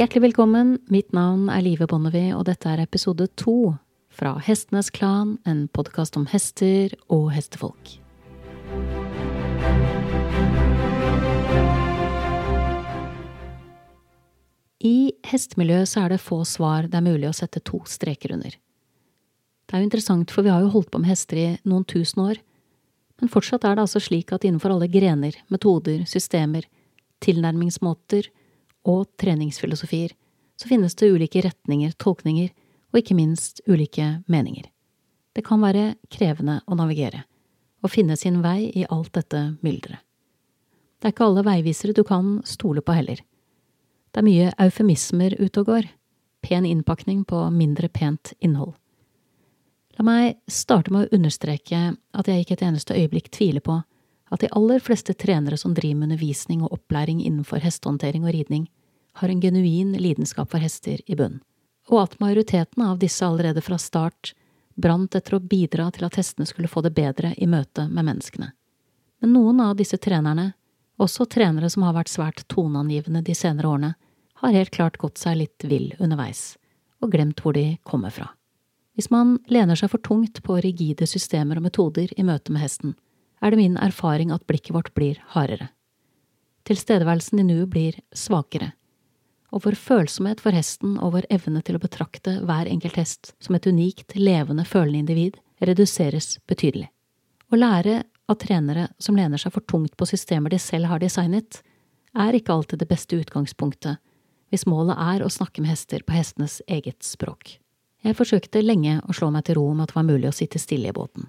Hjertelig velkommen, mitt navn er Live Bonnevie, og dette er episode to fra Hestenes Klan, en podkast om hester og hestefolk. I hestemiljøet så er det få svar det er mulig å sette to streker under. Det er jo interessant, for vi har jo holdt på med hester i noen tusen år, men fortsatt er det altså slik at innenfor alle grener, metoder, systemer, tilnærmingsmåter og treningsfilosofier så finnes det ulike retninger, tolkninger og ikke minst ulike meninger. Det kan være krevende å navigere, og finne sin vei i alt dette mylderet. Det er ikke alle veivisere du kan stole på heller. Det er mye eufemismer ute og går, pen innpakning på mindre pent innhold. La meg starte med å understreke at jeg ikke et eneste øyeblikk tviler på at de aller fleste trenere som driver med undervisning og opplæring innenfor hestehåndtering og ridning, har en genuin lidenskap for hester i bunn, og at majoriteten av disse allerede fra start brant etter å bidra til at hestene skulle få det bedre i møte med menneskene. Men noen av disse trenerne, også trenere som har vært svært toneangivende de senere årene, har helt klart gått seg litt vill underveis, og glemt hvor de kommer fra. Hvis man lener seg for tungt på rigide systemer og metoder i møte med hesten, er det min erfaring at blikket vårt blir hardere. Tilstedeværelsen i nuet blir svakere, og vår følsomhet for hesten og vår evne til å betrakte hver enkelt hest som et unikt, levende, følende individ reduseres betydelig. Å lære av trenere som lener seg for tungt på systemer de selv har designet, er ikke alltid det beste utgangspunktet hvis målet er å snakke med hester på hestenes eget språk. Jeg forsøkte lenge å slå meg til ro om at det var mulig å sitte stille i båten.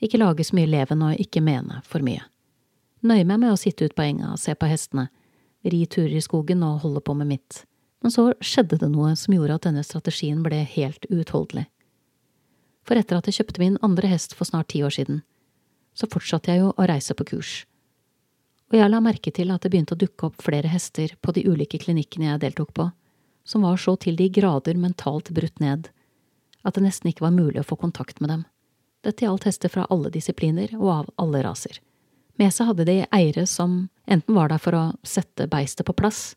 Ikke lage så mye leven og ikke mene for mye. Nøye meg med å sitte ut på enga og se på hestene, ri turer i skogen og holde på med mitt. Men så skjedde det noe som gjorde at denne strategien ble helt uutholdelig. For etter at jeg kjøpte min andre hest for snart ti år siden, så fortsatte jeg jo å reise på kurs. Og jeg la merke til at det begynte å dukke opp flere hester på de ulike klinikkene jeg deltok på, som var så til de grader mentalt brutt ned at det nesten ikke var mulig å få kontakt med dem. Dette gjaldt hester fra alle disipliner og av alle raser. Med seg hadde de eiere som enten var der for å sette beistet på plass,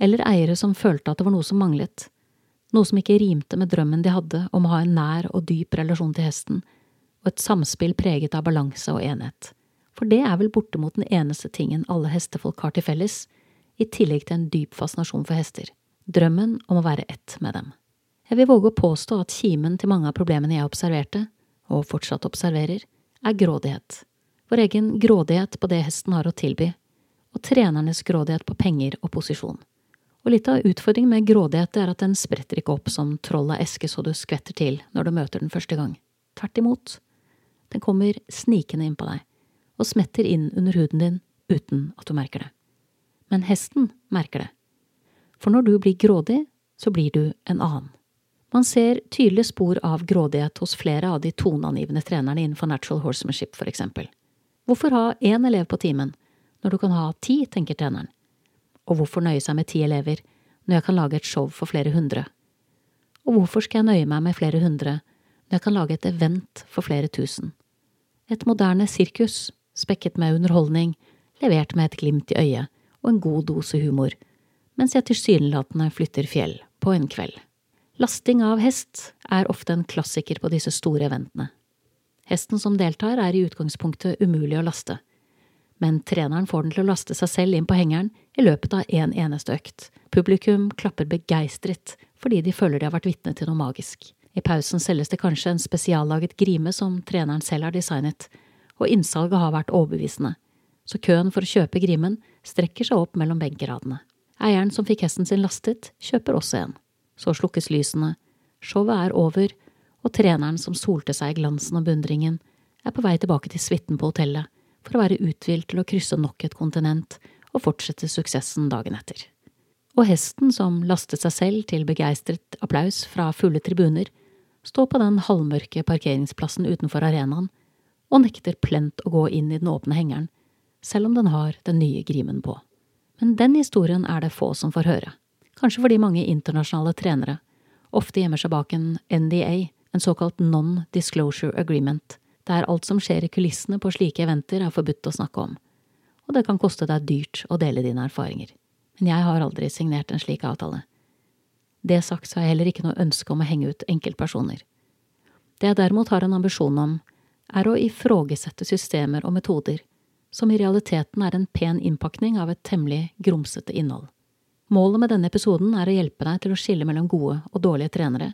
eller eiere som følte at det var noe som manglet, noe som ikke rimte med drømmen de hadde om å ha en nær og dyp relasjon til hesten, og et samspill preget av balanse og enhet. For det er vel bortimot den eneste tingen alle hestefolk har til felles, i tillegg til en dyp fascinasjon for hester, drømmen om å være ett med dem. Jeg vil våge å påstå at kimen til mange av problemene jeg observerte, og fortsatt observerer, er grådighet vår egen grådighet på det hesten har å tilby, og trenernes grådighet på penger og posisjon. Og litt av utfordringen med grådighet er at den spretter ikke opp som troll av eske så du skvetter til når du møter den første gang. Tvert imot. Den kommer snikende inn på deg, og smetter inn under huden din uten at du merker det. Men hesten merker det. For når du blir grådig, så blir du en annen. Man ser tydelige spor av grådighet hos flere av de toneangivende trenerne innenfor natural horsemanship, for eksempel. Hvorfor ha én elev på timen når du kan ha ti, tenker treneren. Og hvorfor nøye seg med ti elever når jeg kan lage et show for flere hundre? Og hvorfor skal jeg nøye meg med flere hundre når jeg kan lage et event for flere tusen? Et moderne sirkus, spekket med underholdning, levert med et glimt i øyet og en god dose humor, mens jeg tilsynelatende flytter fjell på en kveld. Lasting av hest er ofte en klassiker på disse store eventene. Hesten som deltar, er i utgangspunktet umulig å laste, men treneren får den til å laste seg selv inn på hengeren i løpet av en eneste økt. Publikum klapper begeistret fordi de føler de har vært vitne til noe magisk. I pausen selges det kanskje en spesiallaget grime som treneren selv har designet, og innsalget har vært overbevisende, så køen for å kjøpe grimen strekker seg opp mellom benkeradene. Eieren som fikk hesten sin lastet, kjøper også en. Så slukkes lysene, showet er over, og treneren som solte seg i glansen og beundringen, er på vei tilbake til suiten på hotellet for å være uthvilt til å krysse nok et kontinent og fortsette suksessen dagen etter. Og hesten, som lastet seg selv til begeistret applaus fra fulle tribuner, står på den halvmørke parkeringsplassen utenfor arenaen og nekter plent å gå inn i den åpne hengeren, selv om den har den nye grimen på. Men den historien er det få som får høre, kanskje fordi mange internasjonale trenere ofte gjemmer seg bak en NDA, en såkalt non-disclosure agreement, der alt som skjer i kulissene på slike eventer er forbudt å snakke om, og det kan koste deg dyrt å dele dine erfaringer. men jeg har aldri signert en slik avtale. Det sagt så har jeg heller ikke noe ønske om å henge ut enkeltpersoner. Det jeg derimot har en ambisjon om, er å ifrågesette systemer og metoder som i realiteten er en pen innpakning av et temmelig grumsete innhold. Målet med denne episoden er å hjelpe deg til å skille mellom gode og dårlige trenere,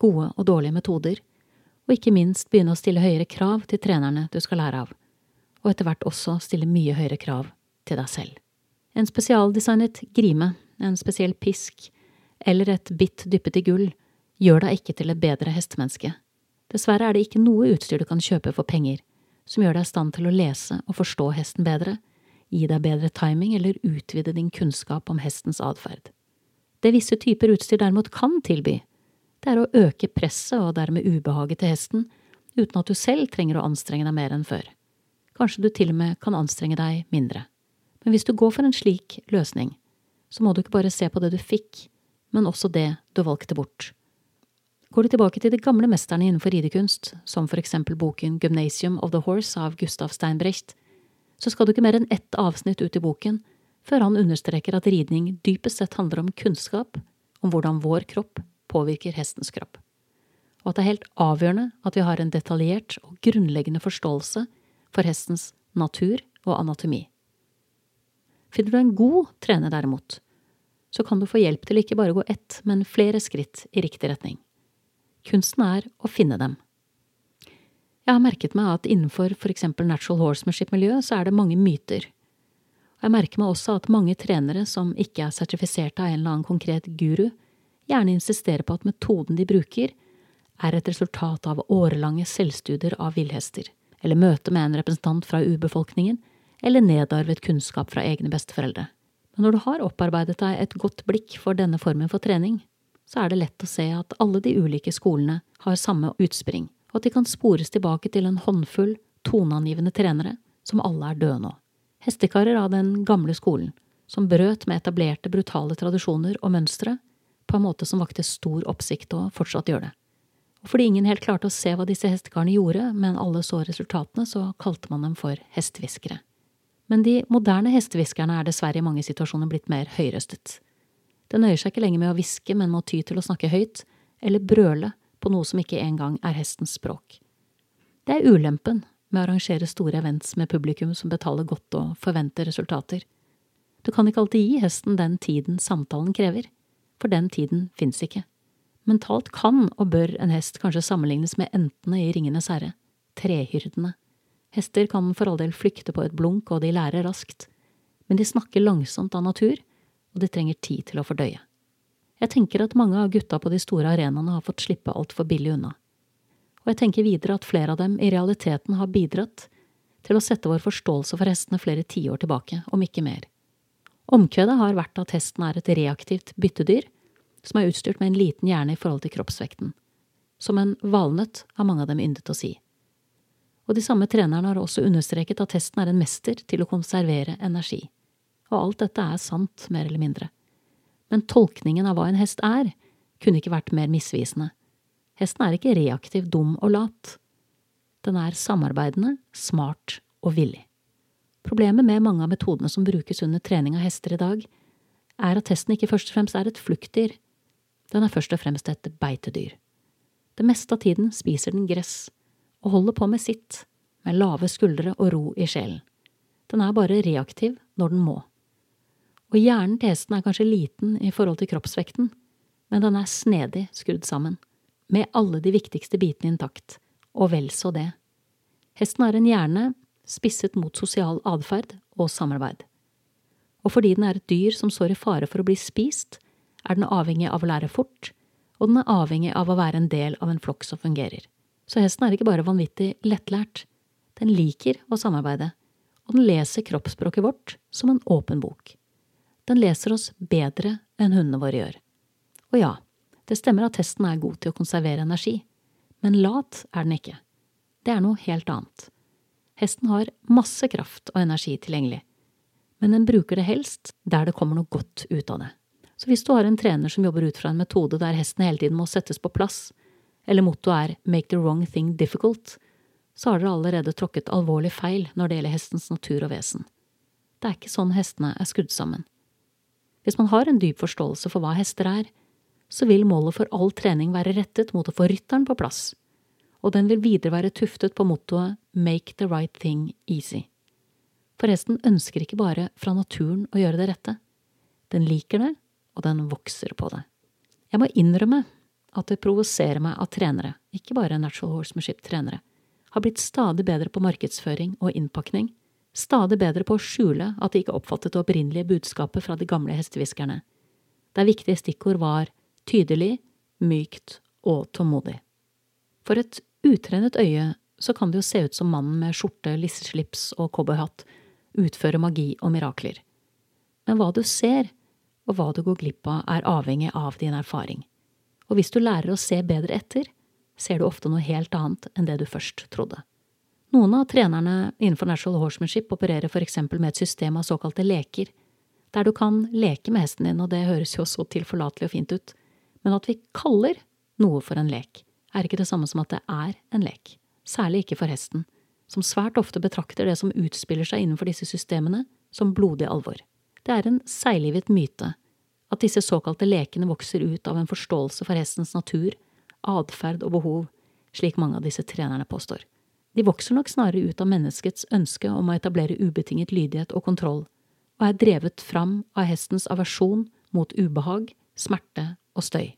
gode og dårlige metoder, og ikke minst begynne å stille høyere krav til trenerne du skal lære av, og etter hvert også stille mye høyere krav til deg selv. En spesialdesignet grime, en spesiell pisk eller et bitt dyppet i gull gjør deg ikke til et bedre hestemenneske. Dessverre er det ikke noe utstyr du kan kjøpe for penger som gjør deg i stand til å lese og forstå hesten bedre, gi deg bedre timing eller utvide din kunnskap om hestens atferd. Det visse typer utstyr derimot kan tilby, det er å øke presset og dermed ubehaget til hesten, uten at du selv trenger å anstrenge deg mer enn før. Kanskje du til og med kan anstrenge deg mindre. Men hvis du går for en slik løsning, så må du ikke bare se på det du fikk, men også det du valgte bort. Går du tilbake til de gamle mesterne innenfor ridekunst, som for eksempel boken Gymnasium of the Horse av Gustav Steinbrecht, så skal du ikke mer enn ett avsnitt ut i boken før han understreker at ridning dypest sett handler om kunnskap om hvordan vår kropp påvirker hestens kropp, og at det er helt avgjørende at vi har en detaljert og grunnleggende forståelse for hestens natur og anatomi. Finner du en god trener, derimot, så kan du få hjelp til ikke bare å gå ett, men flere skritt i riktig retning. Kunsten er å finne dem. Jeg har merket meg at innenfor for eksempel natural horsemanship-miljøet så er det mange myter. Og jeg merker meg også at mange trenere som ikke er sertifiserte av en eller annen konkret guru, gjerne insisterer på at metoden de bruker, er et resultat av årelange selvstudier av villhester, eller møte med en representant fra urbefolkningen, eller nedarvet kunnskap fra egne besteforeldre. Men når du har opparbeidet deg et godt blikk for denne formen for trening, så er det lett å se at alle de ulike skolene har samme utspring, og at de kan spores tilbake til en håndfull toneangivende trenere som alle er døde nå. Hestekarer av den gamle skolen, som brøt med etablerte, brutale tradisjoner og mønstre på en måte som vakte stor oppsikt og fortsatt gjør det. Og fordi ingen helt klarte å se hva disse hestekarene gjorde, men alle så resultatene, så kalte man dem for hestehviskere. Men de moderne hestehviskerne er dessverre i mange situasjoner blitt mer høyrøstet. Det nøyer seg ikke lenger med å hviske, men må ty til å snakke høyt, eller brøle på noe som ikke engang er hestens språk. Det er ulempen med å arrangere store events med publikum som betaler godt og forventer resultater. Du kan ikke alltid gi hesten den tiden samtalen krever, for den tiden fins ikke. Mentalt kan og bør en hest kanskje sammenlignes med entene i Ringenes herre, trehyrdene. Hester kan for all del flykte på et blunk, og de lærer raskt, men de snakker langsomt av natur, og de trenger tid til å fordøye. Jeg tenker at mange av gutta på de store arenaene har fått slippe altfor billig unna. Og jeg tenker videre at flere av dem i realiteten har bidratt til å sette vår forståelse for hestene flere tiår tilbake, om ikke mer. Omkvedet har vært at hesten er et reaktivt byttedyr som er utstyrt med en liten hjerne i forhold til kroppsvekten. Som en valnøtt har mange av dem yndet å si. Og de samme trenerne har også understreket at hesten er en mester til å konservere energi og alt dette er sant, mer eller mindre. Men tolkningen av hva en hest er, kunne ikke vært mer misvisende. Hesten er ikke reaktiv, dum og lat. Den er samarbeidende, smart og villig. Problemet med mange av metodene som brukes under trening av hester i dag, er at hesten ikke først og fremst er et fluktdyr. Den er først og fremst et beitedyr. Det meste av tiden spiser den gress, og holder på med sitt, med lave skuldre og ro i sjelen. Den er bare reaktiv når den må og hjernen til hesten er kanskje liten i forhold til kroppsvekten, men den er snedig skrudd sammen, med alle de viktigste bitene intakt, og vel så det. Hesten har en hjerne spisset mot sosial atferd og samarbeid. Og fordi den er et dyr som står i fare for å bli spist, er den avhengig av å lære fort, og den er avhengig av å være en del av en flokk som fungerer. Så hesten er ikke bare vanvittig lettlært, den liker å samarbeide, og den leser kroppsspråket vårt som en åpen bok. Den leser oss bedre enn hundene våre gjør. Og ja, det stemmer at hesten er god til å konservere energi, men lat er den ikke. Det er noe helt annet. Hesten har masse kraft og energi tilgjengelig, men den bruker det helst der det kommer noe godt ut av det. Så hvis du har en trener som jobber ut fra en metode der hesten hele tiden må settes på plass, eller mottoet er make the wrong thing difficult, så har dere allerede tråkket alvorlig feil når det gjelder hestens natur og vesen. Det er ikke sånn hestene er skrudd sammen. Hvis man har en dyp forståelse for hva hester er, så vil målet for all trening være rettet mot å få rytteren på plass, og den vil videre være tuftet på mottoet Make the right thing easy. For hesten ønsker ikke bare fra naturen å gjøre det rette. Den liker det, og den vokser på det. Jeg må innrømme at det provoserer meg at trenere, ikke bare natural horsemanship-trenere, har blitt stadig bedre på markedsføring og innpakning, stadig bedre på å skjule at de ikke oppfattet det opprinnelige budskapet fra de gamle hestehviskerne, der viktige stikkord var tydelig, mykt og tålmodig. For et utrenet øye så kan det jo se ut som mannen med skjorte, lisseslips og cowboyhatt utfører magi og mirakler. Men hva du ser, og hva du går glipp av, er avhengig av din erfaring. Og hvis du lærer å se bedre etter, ser du ofte noe helt annet enn det du først trodde. Noen av trenerne innenfor National horsemanship opererer for eksempel med et system av såkalte leker, der du kan leke med hesten din, og det høres jo så tilforlatelig og fint ut, men at vi kaller noe for en lek, er ikke det samme som at det er en lek, særlig ikke for hesten, som svært ofte betrakter det som utspiller seg innenfor disse systemene, som blodig alvor. Det er en seiglivet myte at disse såkalte lekene vokser ut av en forståelse for hestens natur, atferd og behov, slik mange av disse trenerne påstår. De vokser nok snarere ut av menneskets ønske om å etablere ubetinget lydighet og kontroll, og er drevet fram av hestens aversjon mot ubehag, smerte og støy.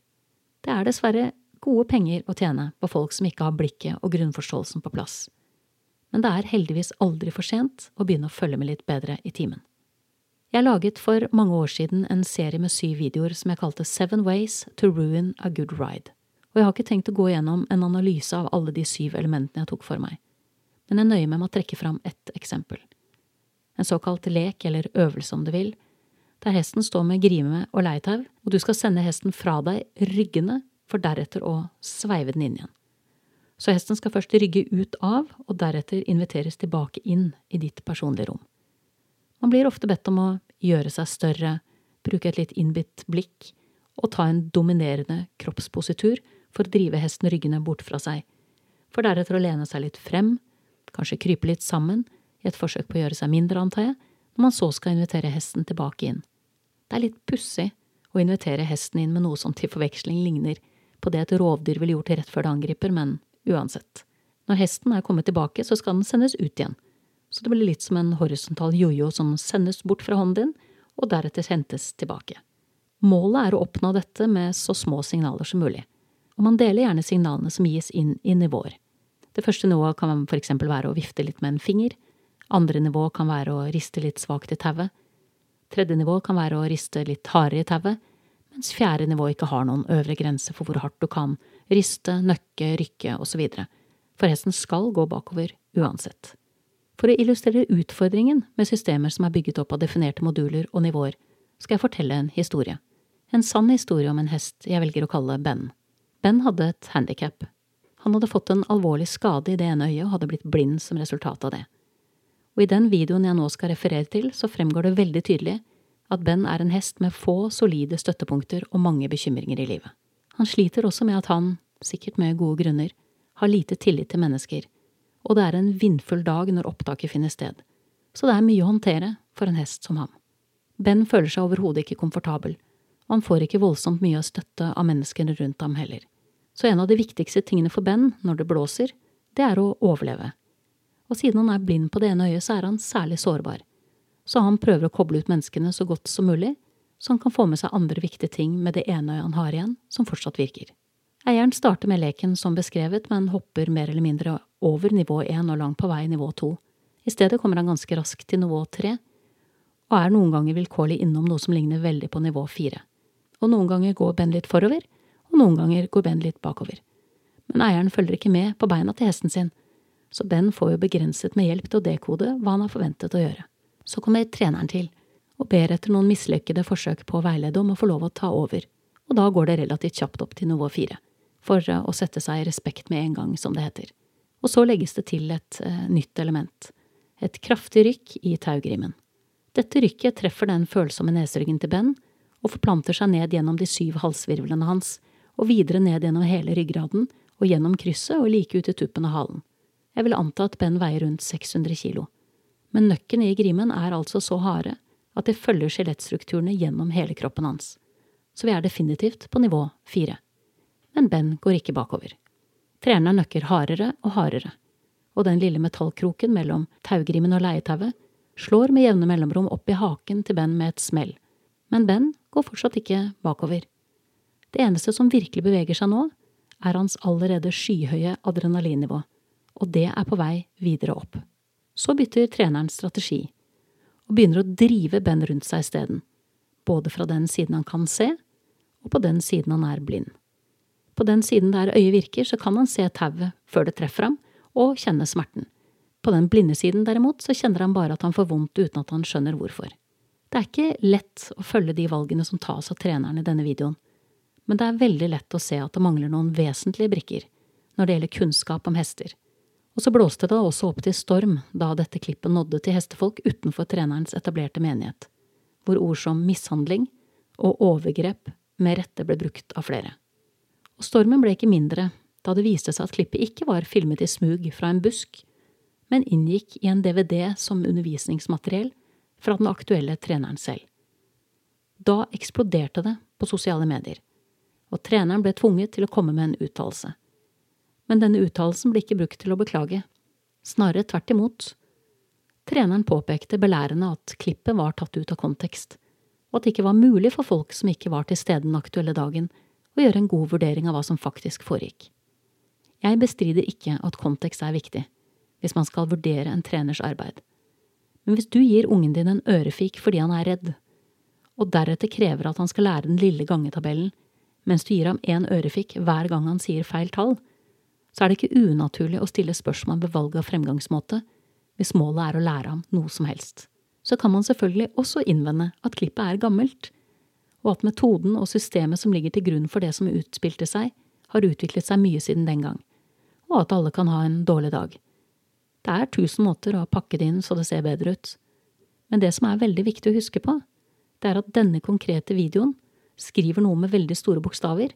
Det er dessverre gode penger å tjene på folk som ikke har blikket og grunnforståelsen på plass. Men det er heldigvis aldri for sent å begynne å følge med litt bedre i timen. Jeg laget for mange år siden en serie med syv videoer som jeg kalte Seven Ways to Ruin a Good Ride, og jeg har ikke tenkt å gå gjennom en analyse av alle de syv elementene jeg tok for meg, men jeg nøyer meg med å trekke fram ett eksempel. En såkalt lek, eller øvelse om du vil, der hesten står med grime og leietau, og du skal sende hesten fra deg ryggende, for deretter å sveive den inn igjen. Så hesten skal først rygge ut av, og deretter inviteres tilbake inn i ditt personlige rom. Man blir ofte bedt om å gjøre seg større, bruke et litt innbitt blikk og ta en dominerende kroppspositur for å drive hesten ryggende bort fra seg, for deretter å lene seg litt frem, kanskje krype litt sammen, i et forsøk på å gjøre seg mindre, antar jeg, når man så skal invitere hesten tilbake inn. Det er litt pussig å invitere hesten inn med noe som til forveksling ligner på det et rovdyr ville gjort rett før det angriper, men uansett. Når hesten er kommet tilbake, så skal den sendes ut igjen, så det blir litt som en horisontal jojo som sendes bort fra hånden din, og deretter hentes tilbake. Målet er å oppnå dette med så små signaler som mulig, og man deler gjerne signalene som gis inn i nivåer. Det første nivået kan eksempel være å vifte litt med en finger, andre nivå kan være å riste litt svakt i tauet, tredje nivå kan være å riste litt hardere i tauet, mens fjerde nivå ikke har noen øvre grense for hvor hardt du kan riste, nøkke, rykke osv., for hesten skal gå bakover uansett. For å illustrere utfordringen med systemer som er bygget opp av definerte moduler og nivåer, skal jeg fortelle en historie. En sann historie om en hest jeg velger å kalle Ben. Ben hadde et handikap. Han hadde fått en alvorlig skade i det ene øyet og hadde blitt blind som resultat av det. Og i den videoen jeg nå skal referere til, så fremgår det veldig tydelig at Ben er en hest med få solide støttepunkter og mange bekymringer i livet. Han sliter også med at han, sikkert med gode grunner, har lite tillit til mennesker og det er en vindfull dag når opptaket finner sted, så det er mye å håndtere for en hest som ham. Ben føler seg overhodet ikke komfortabel, og han får ikke voldsomt mye av støtte av menneskene rundt ham heller. Så en av de viktigste tingene for Ben når det blåser, det er å overleve. Og siden han er blind på det ene øyet, så er han særlig sårbar. Så han prøver å koble ut menneskene så godt som mulig, så han kan få med seg andre viktige ting med det ene øyet han har igjen, som fortsatt virker. Eieren starter med leken som beskrevet, men hopper mer eller mindre over nivå én og langt på vei nivå to. I stedet kommer han ganske raskt til nivå tre, og er noen ganger vilkårlig innom noe som ligner veldig på nivå fire. Og noen ganger går Ben litt forover, og noen ganger går Ben litt bakover. Men eieren følger ikke med på beina til hesten sin, så Ben får jo begrenset med hjelp til å dekode hva han har forventet å gjøre. Så kommer treneren til, og ber etter noen mislykkede forsøk på å veilede om å få lov å ta over, og da går det relativt kjapt opp til nivå fire for å sette seg i respekt med en gang, som det heter. Og så legges det til et eh, nytt element, et kraftig rykk i taugrimen. Dette rykket treffer den følsomme neseryggen til Ben og forplanter seg ned gjennom de syv halsvirvlene hans, og videre ned gjennom hele ryggraden og gjennom krysset og like ut i tuppen av halen. Jeg vil anta at Ben veier rundt 600 kilo. Men nøkken i grimen er altså så harde at de følger skjelettstrukturene gjennom hele kroppen hans, så vi er definitivt på nivå fire. Men Ben går ikke bakover. Treneren nøkker hardere og hardere, og den lille metallkroken mellom taugrimen og leietauet slår med jevne mellomrom opp i haken til Ben med et smell, men Ben går fortsatt ikke bakover. Det eneste som virkelig beveger seg nå, er hans allerede skyhøye adrenalinnivå, og det er på vei videre opp. Så bytter treneren strategi, og begynner å drive Ben rundt seg isteden, både fra den siden han kan se, og på den siden han er blind. På den siden der øyet virker, så kan han se tauet før det treffer ham, og kjenne smerten. På den blinde siden, derimot, så kjenner han bare at han får vondt uten at han skjønner hvorfor. Det er ikke lett å følge de valgene som tas av treneren i denne videoen, men det er veldig lett å se at det mangler noen vesentlige brikker når det gjelder kunnskap om hester. Og så blåste det også opp til storm da dette klippet nådde til hestefolk utenfor trenerens etablerte menighet, hvor ord som mishandling og overgrep med rette ble brukt av flere. Og stormen ble ikke mindre da det viste seg at klippet ikke var filmet i smug fra en busk, men inngikk i en DVD som undervisningsmateriell fra den aktuelle treneren selv. Da eksploderte det på sosiale medier, og treneren ble tvunget til å komme med en uttalelse men denne uttalelsen ble ikke brukt til å beklage. Snarere tvert imot. Treneren påpekte belærende at klippet var tatt ut av kontekst, og at det ikke var mulig for folk som ikke var til stede den aktuelle dagen, å gjøre en god vurdering av hva som faktisk foregikk. Jeg bestrider ikke at kontekst er viktig, hvis man skal vurdere en treners arbeid. Men hvis du gir ungen din en ørefik fordi han er redd, og deretter krever at han skal lære den lille gangetabellen, mens du gir ham én ørefik hver gang han sier feil tall, så er det ikke unaturlig å stille spørsmål ved valg av fremgangsmåte hvis målet er å lære ham noe som helst. Så kan man selvfølgelig også innvende at klippet er gammelt, og at metoden og systemet som ligger til grunn for det som utspilte seg, har utviklet seg mye siden den gang, og at alle kan ha en dårlig dag. Det er tusen måter å pakke det inn så det ser bedre ut, men det som er veldig viktig å huske på, det er at denne konkrete videoen skriver noe med veldig store bokstaver,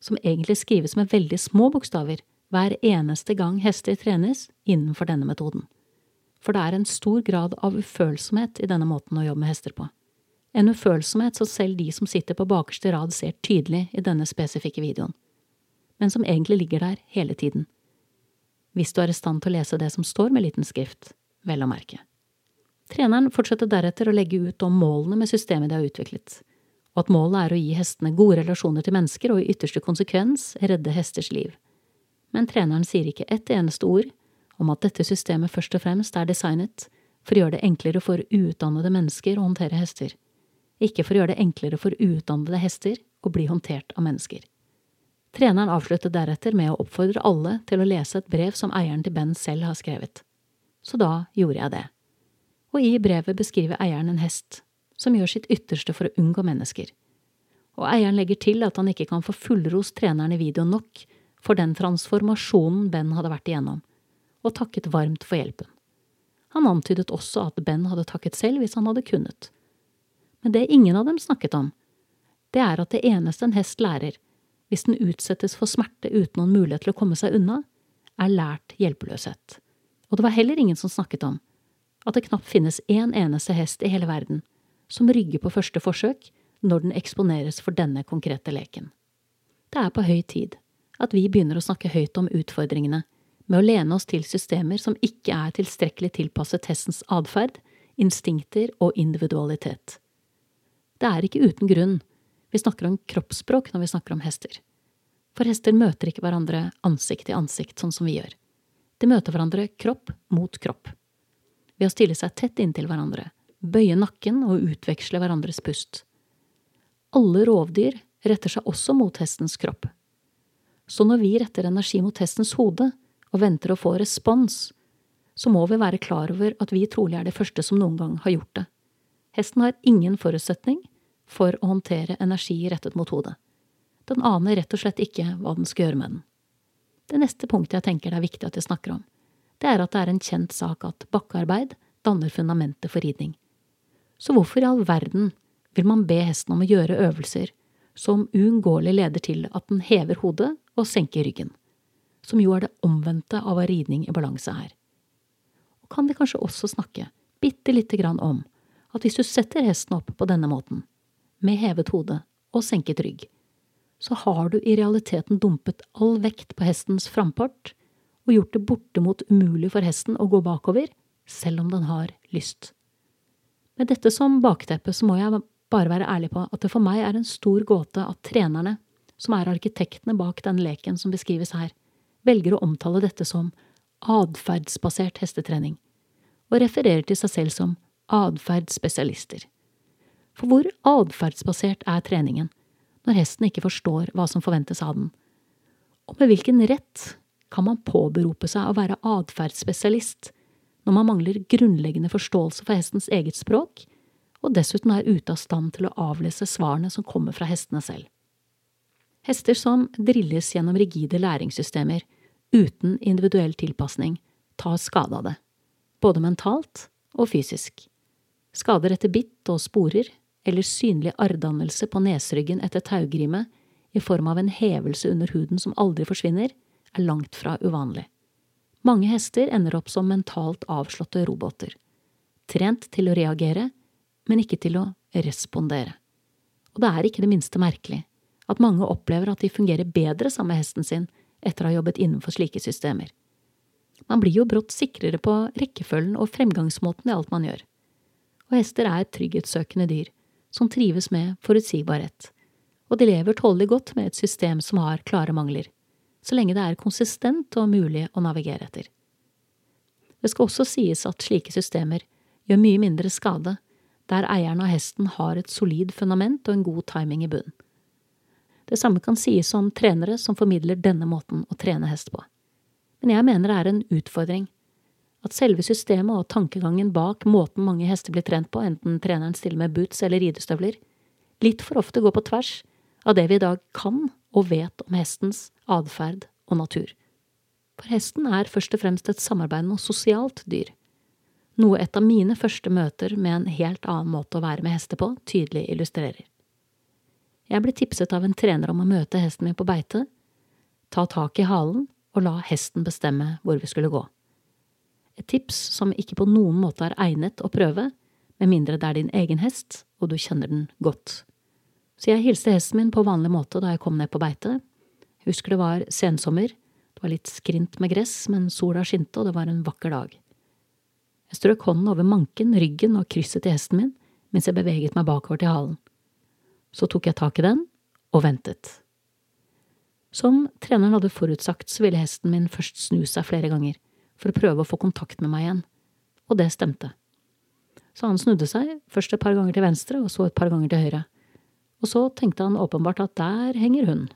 som egentlig skrives med veldig små bokstaver, hver eneste gang hester trenes innenfor denne metoden. For det er en stor grad av ufølsomhet i denne måten å jobbe med hester på. En ufølsomhet som selv de som sitter på bakerste rad ser tydelig i denne spesifikke videoen, men som egentlig ligger der hele tiden. Hvis du er i stand til å lese det som står med liten skrift, vel å merke. Treneren fortsetter deretter å legge ut om målene med systemet de har utviklet, og at målet er å gi hestene gode relasjoner til mennesker og i ytterste konsekvens redde hesters liv men treneren sier ikke ett eneste ord om at dette systemet først og fremst er designet for å gjøre det enklere for uutdannede mennesker å håndtere hester, ikke for å gjøre det enklere for uutdannede hester å bli håndtert av mennesker. Treneren avsluttet deretter med å oppfordre alle til å lese et brev som eieren til Ben selv har skrevet. Så da gjorde jeg det. Og i brevet beskriver eieren en hest som gjør sitt ytterste for å unngå mennesker. Og eieren legger til at han ikke kan få fullrost treneren i videoen nok for den transformasjonen Ben hadde vært igjennom, og takket varmt for hjelpen. Han antydet også at Ben hadde takket selv hvis han hadde kunnet. Men det ingen av dem snakket om, det er at det eneste en hest lærer, hvis den utsettes for smerte uten noen mulighet til å komme seg unna, er lært hjelpeløshet. Og det var heller ingen som snakket om at det knapt finnes én eneste hest i hele verden som rygger på første forsøk når den eksponeres for denne konkrete leken. Det er på høy tid at vi begynner å snakke høyt om utfordringene, med å lene oss til systemer som ikke er tilstrekkelig tilpasset hestens atferd, instinkter og individualitet. Det er ikke uten grunn vi snakker om kroppsspråk når vi snakker om hester. For hester møter ikke hverandre ansikt til ansikt, sånn som vi gjør. De møter hverandre kropp mot kropp. Ved å stille seg tett inntil hverandre, bøye nakken og utveksle hverandres pust. Alle rovdyr retter seg også mot hestens kropp, så når vi retter energi mot hestens hode og venter å få respons, så må vi være klar over at vi trolig er det første som noen gang har gjort det. Hesten har ingen forutsetning for å håndtere energi rettet mot hodet. Den aner rett og slett ikke hva den skal gjøre med den. Det neste punktet jeg tenker det er viktig at jeg snakker om, det er at det er en kjent sak at bakkearbeid danner fundamentet for ridning. Så hvorfor i all verden vil man be hesten om å gjøre øvelser som uunngåelig leder til at den hever hodet og senker ryggen, som jo er det omvendte av hva ridning i balanse er. Og kan vi kanskje også snakke bitte lite grann om at hvis du setter hesten opp på denne måten, med hevet hode og senket rygg, så har du i realiteten dumpet all vekt på hestens frampart og gjort det bortimot umulig for hesten å gå bakover, selv om den har lyst. Med dette som bakteppe så må jeg bare være ærlig på at det for meg er en stor gåte at trenerne, som er arkitektene bak den leken som beskrives her, velger å omtale dette som atferdsbasert hestetrening, og refererer til seg selv som atferdsspesialister. For hvor atferdsbasert er treningen, når hesten ikke forstår hva som forventes av den? Og med hvilken rett kan man påberope seg å være atferdsspesialist når man mangler grunnleggende forståelse for hestens eget språk, og dessuten er ute av stand til å avlese svarene som kommer fra hestene selv? Hester som drilles gjennom rigide læringssystemer, uten individuell tilpasning, tar skade av det, både mentalt og fysisk. Skader etter bitt og sporer, eller synlig arrdannelse på nesryggen etter taugrime i form av en hevelse under huden som aldri forsvinner, er langt fra uvanlig. Mange hester ender opp som mentalt avslåtte roboter, trent til å reagere, men ikke til å respondere. Og det er ikke det minste merkelig at mange opplever at de fungerer bedre sammen med hesten sin etter å ha jobbet innenfor slike systemer. Man blir jo brått sikrere på rekkefølgen og fremgangsmåten i alt man gjør. Og hester er trygghetssøkende dyr, som trives med forutsigbarhet, og de lever tålelig godt med et system som har klare mangler, så lenge det er konsistent og mulig å navigere etter. Det skal også sies at slike systemer gjør mye mindre skade der eieren av hesten har et solid fundament og en god timing i bunnen. Det samme kan sies om trenere som formidler denne måten å trene hest på. Men jeg mener det er en utfordring at selve systemet og tankegangen bak måten mange hester blir trent på, enten treneren stiller med boots eller ridestøvler, litt for ofte går på tvers av det vi i dag kan og vet om hestens atferd og natur. For hesten er først og fremst et samarbeidende og sosialt dyr, noe et av mine første møter med en helt annen måte å være med hester på tydelig illustrerer. Jeg ble tipset av en trener om å møte hesten min på beite, ta tak i halen og la hesten bestemme hvor vi skulle gå. Et tips som ikke på noen måte er egnet å prøve, med mindre det er din egen hest og du kjenner den godt. Så jeg hilste hesten min på vanlig måte da jeg kom ned på beite. Jeg husker det var sensommer, det var litt skrint med gress, men sola skinte og det var en vakker dag. Jeg strøk hånden over manken, ryggen og krysset til hesten min mens jeg beveget meg bakover til halen. Så tok jeg tak i den og ventet. Som treneren hadde forutsagt, så ville hesten min først snu seg flere ganger for å prøve å få kontakt med meg igjen, og det stemte. Så han snudde seg, først et par ganger til venstre og så et par ganger til høyre, og så tenkte han åpenbart at der henger hun.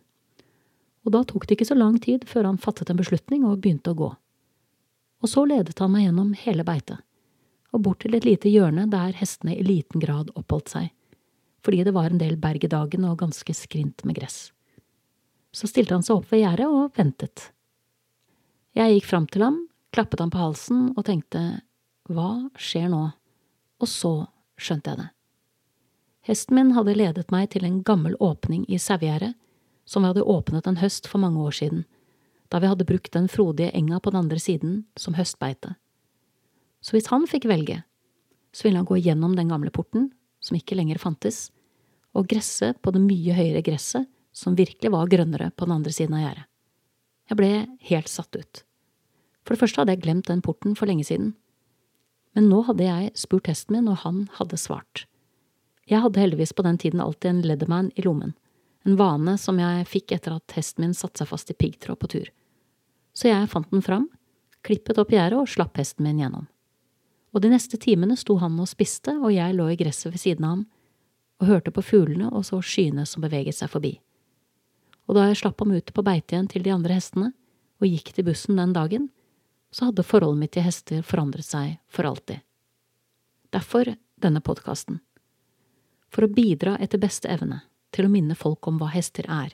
Og da tok det ikke så lang tid før han fattet en beslutning og begynte å gå. Og så ledet han meg gjennom hele beitet, og bort til et lite hjørne der hestene i liten grad oppholdt seg, fordi det var en del berg i dagen og ganske skrint med gress. Så stilte han seg opp ved gjerdet og ventet. Jeg gikk fram til ham, klappet ham på halsen og tenkte hva skjer nå, og så skjønte jeg det. Hesten min hadde ledet meg til en gammel åpning i sauegjerdet som vi hadde åpnet en høst for mange år siden, da vi hadde brukt den frodige enga på den andre siden som høstbeite. Så hvis han fikk velge, så ville han gå gjennom den gamle porten, som ikke lenger fantes, og gresse på det mye høyere gresset som virkelig var grønnere på den andre siden av gjerdet. Jeg ble helt satt ut. For det første hadde jeg glemt den porten for lenge siden. Men nå hadde jeg spurt hesten min, og han hadde svart. Jeg hadde heldigvis på den tiden alltid en Leatherman i lommen, en vane som jeg fikk etter at hesten min satte seg fast i piggtråd på tur. Så jeg fant den fram, klippet opp gjerdet og slapp hesten min gjennom. Og de neste timene sto han og spiste, og jeg lå i gresset ved siden av ham og hørte på fuglene og så skyene som beveget seg forbi. Og da jeg slapp ham ut på beite igjen til de andre hestene, og gikk til bussen den dagen, så hadde forholdet mitt til hester forandret seg for alltid. Derfor denne podkasten. For å bidra etter beste evne til å minne folk om hva hester er,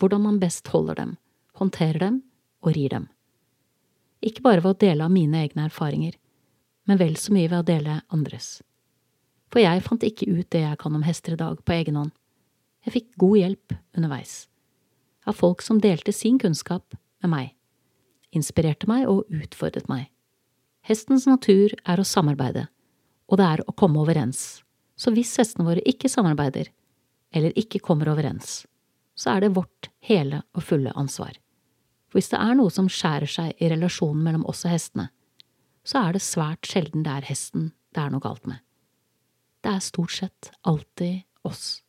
hvordan man best holder dem, håndterer dem og rir dem. Ikke bare ved å dele av mine egne erfaringer, men vel så mye ved å dele andres. For jeg fant ikke ut det jeg kan om hester i dag på egen hånd. Jeg fikk god hjelp underveis, av folk som delte sin kunnskap med meg inspirerte meg og utfordret meg. Hestens natur er å samarbeide, og det er å komme overens. Så hvis hestene våre ikke samarbeider, eller ikke kommer overens, så er det vårt hele og fulle ansvar. For hvis det er noe som skjærer seg i relasjonen mellom oss og hestene, så er det svært sjelden det er hesten det er noe galt med. Det er stort sett alltid oss.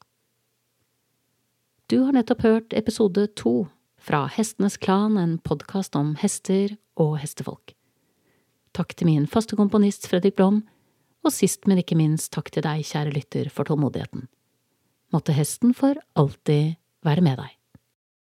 Du har nettopp hørt episode to fra Hestenes Klan, en podkast om hester og hestefolk. Takk til min faste komponist Fredrik Blom, og sist, men ikke minst takk til deg, kjære lytter, for tålmodigheten. Måtte hesten for alltid være med deg.